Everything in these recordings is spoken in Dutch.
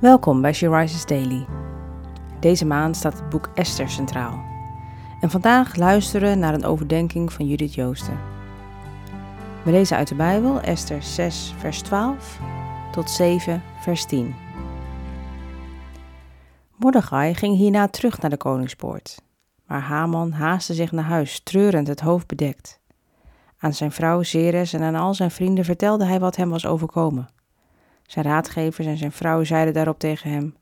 Welkom bij She Daily. Deze maand staat het boek Esther centraal. En vandaag luisteren we naar een overdenking van Judith Joosten. We lezen uit de Bijbel Esther 6, vers 12 tot 7, vers 10. Mordechai ging hierna terug naar de koningspoort, maar Haman haastte zich naar huis, treurend het hoofd bedekt. Aan zijn vrouw Zeres en aan al zijn vrienden vertelde hij wat hem was overkomen. Zijn raadgevers en zijn vrouw zeiden daarop tegen hem: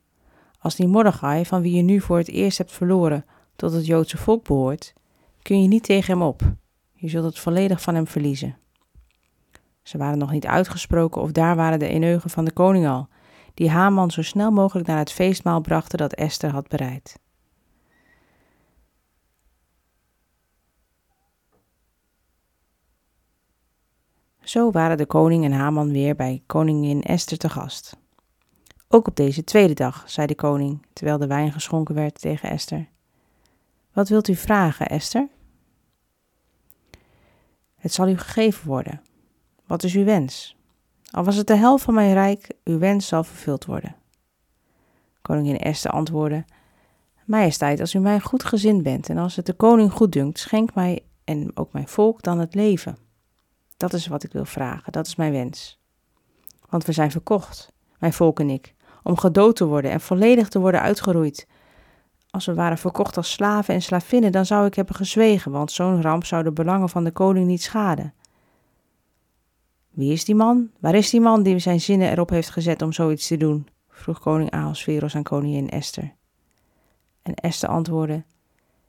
Als die Mordechai, van wie je nu voor het eerst hebt verloren, tot het Joodse volk behoort, kun je niet tegen hem op. Je zult het volledig van hem verliezen. Ze waren nog niet uitgesproken of daar waren de eneugen van de koning al, die Haman zo snel mogelijk naar het feestmaal brachten dat Esther had bereid. Zo waren de koning en Haman weer bij koningin Esther te gast. Ook op deze tweede dag, zei de koning, terwijl de wijn geschonken werd tegen Esther. Wat wilt u vragen, Esther? Het zal u gegeven worden. Wat is uw wens? Al was het de helft van mijn rijk, uw wens zal vervuld worden. Koningin Esther antwoordde: Majesteit, als u mij goed gezind bent en als het de koning goed dunkt, schenk mij en ook mijn volk dan het leven. Dat is wat ik wil vragen, dat is mijn wens. Want we zijn verkocht, mijn volk en ik, om gedood te worden en volledig te worden uitgeroeid. Als we waren verkocht als slaven en slavinnen, dan zou ik hebben gezwegen, want zo'n ramp zou de belangen van de koning niet schaden. Wie is die man? Waar is die man die zijn zinnen erop heeft gezet om zoiets te doen? vroeg koning Ahasveros aan koningin Esther. En Esther antwoordde: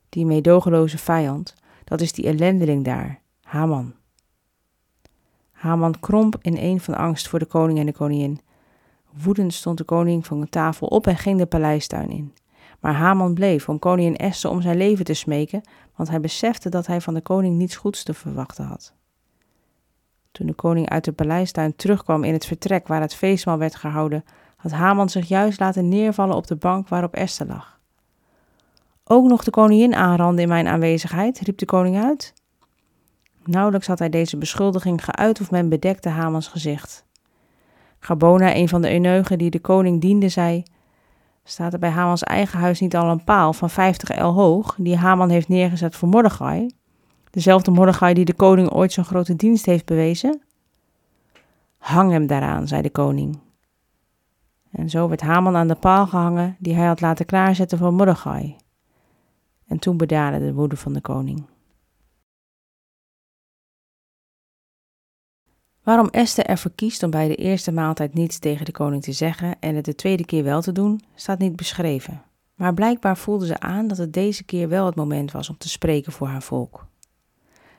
Die meedogenloze vijand, dat is die ellendeling daar, Haman. Haman kromp in een van angst voor de koning en de koningin. Woedend stond de koning van de tafel op en ging de paleistuin in. Maar Haman bleef om koningin Esther om zijn leven te smeken, want hij besefte dat hij van de koning niets goeds te verwachten had. Toen de koning uit de paleistuin terugkwam in het vertrek waar het feestmaal werd gehouden, had Haman zich juist laten neervallen op de bank waarop Esther lag. Ook nog de koningin aanranden in mijn aanwezigheid, riep de koning uit. Nauwelijks had hij deze beschuldiging geuit of men bedekte Hamans gezicht. Gabona, een van de eunuchen die de koning diende, zei: Staat er bij Hamans eigen huis niet al een paal van 50 el hoog, die Haman heeft neergezet voor Mordechai? Dezelfde Mordechai die de koning ooit zo'n grote dienst heeft bewezen? Hang hem daaraan, zei de koning. En zo werd Haman aan de paal gehangen die hij had laten klaarzetten voor Mordechai. En toen bedaarde de woede van de koning. Waarom Esther ervoor kiest om bij de eerste maaltijd niets tegen de koning te zeggen en het de tweede keer wel te doen, staat niet beschreven. Maar blijkbaar voelde ze aan dat het deze keer wel het moment was om te spreken voor haar volk.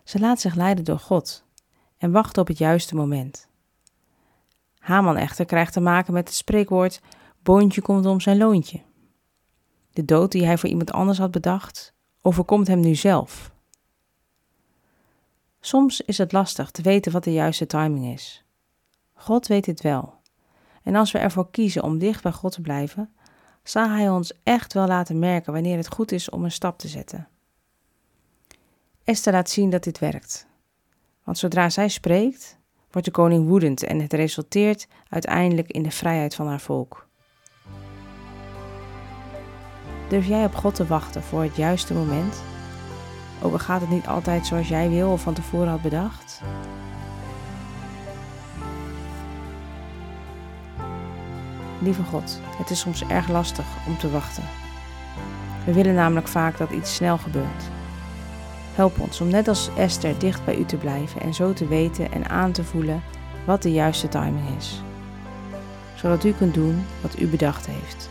Ze laat zich leiden door God en wacht op het juiste moment. Haman echter krijgt te maken met het spreekwoord: boontje komt om zijn loontje. De dood die hij voor iemand anders had bedacht, overkomt hem nu zelf. Soms is het lastig te weten wat de juiste timing is. God weet het wel. En als we ervoor kiezen om dicht bij God te blijven, zal Hij ons echt wel laten merken wanneer het goed is om een stap te zetten. Esther laat zien dat dit werkt. Want zodra zij spreekt, wordt de koning woedend en het resulteert uiteindelijk in de vrijheid van haar volk. Durf jij op God te wachten voor het juiste moment? Ook al gaat het niet altijd zoals jij wil of van tevoren had bedacht. Lieve God, het is soms erg lastig om te wachten. We willen namelijk vaak dat iets snel gebeurt. Help ons om net als Esther dicht bij u te blijven en zo te weten en aan te voelen wat de juiste timing is. Zodat u kunt doen wat u bedacht heeft.